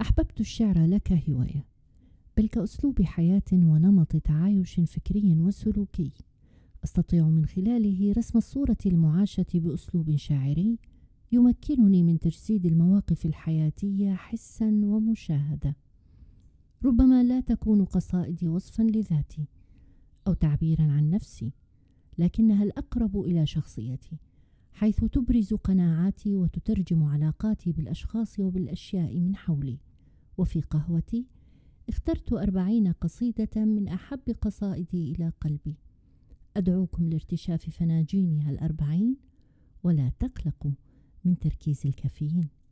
أحببت الشعر لا كهواية بل كأسلوب حياة ونمط تعايش فكري وسلوكي. أستطيع من خلاله رسم الصورة المعاشة بأسلوب شاعري يمكنني من تجسيد المواقف الحياتية حسا ومشاهدة. ربما لا تكون قصائدي وصفا لذاتي أو تعبيرا عن نفسي لكنها الأقرب إلى شخصيتي. حيث تبرز قناعاتي وتترجم علاقاتي بالأشخاص وبالأشياء من حولي. وفي قهوتي اخترت أربعين قصيدة من أحب قصائدي إلى قلبي. أدعوكم لارتشاف فناجينها الأربعين ولا تقلقوا من تركيز الكافيين.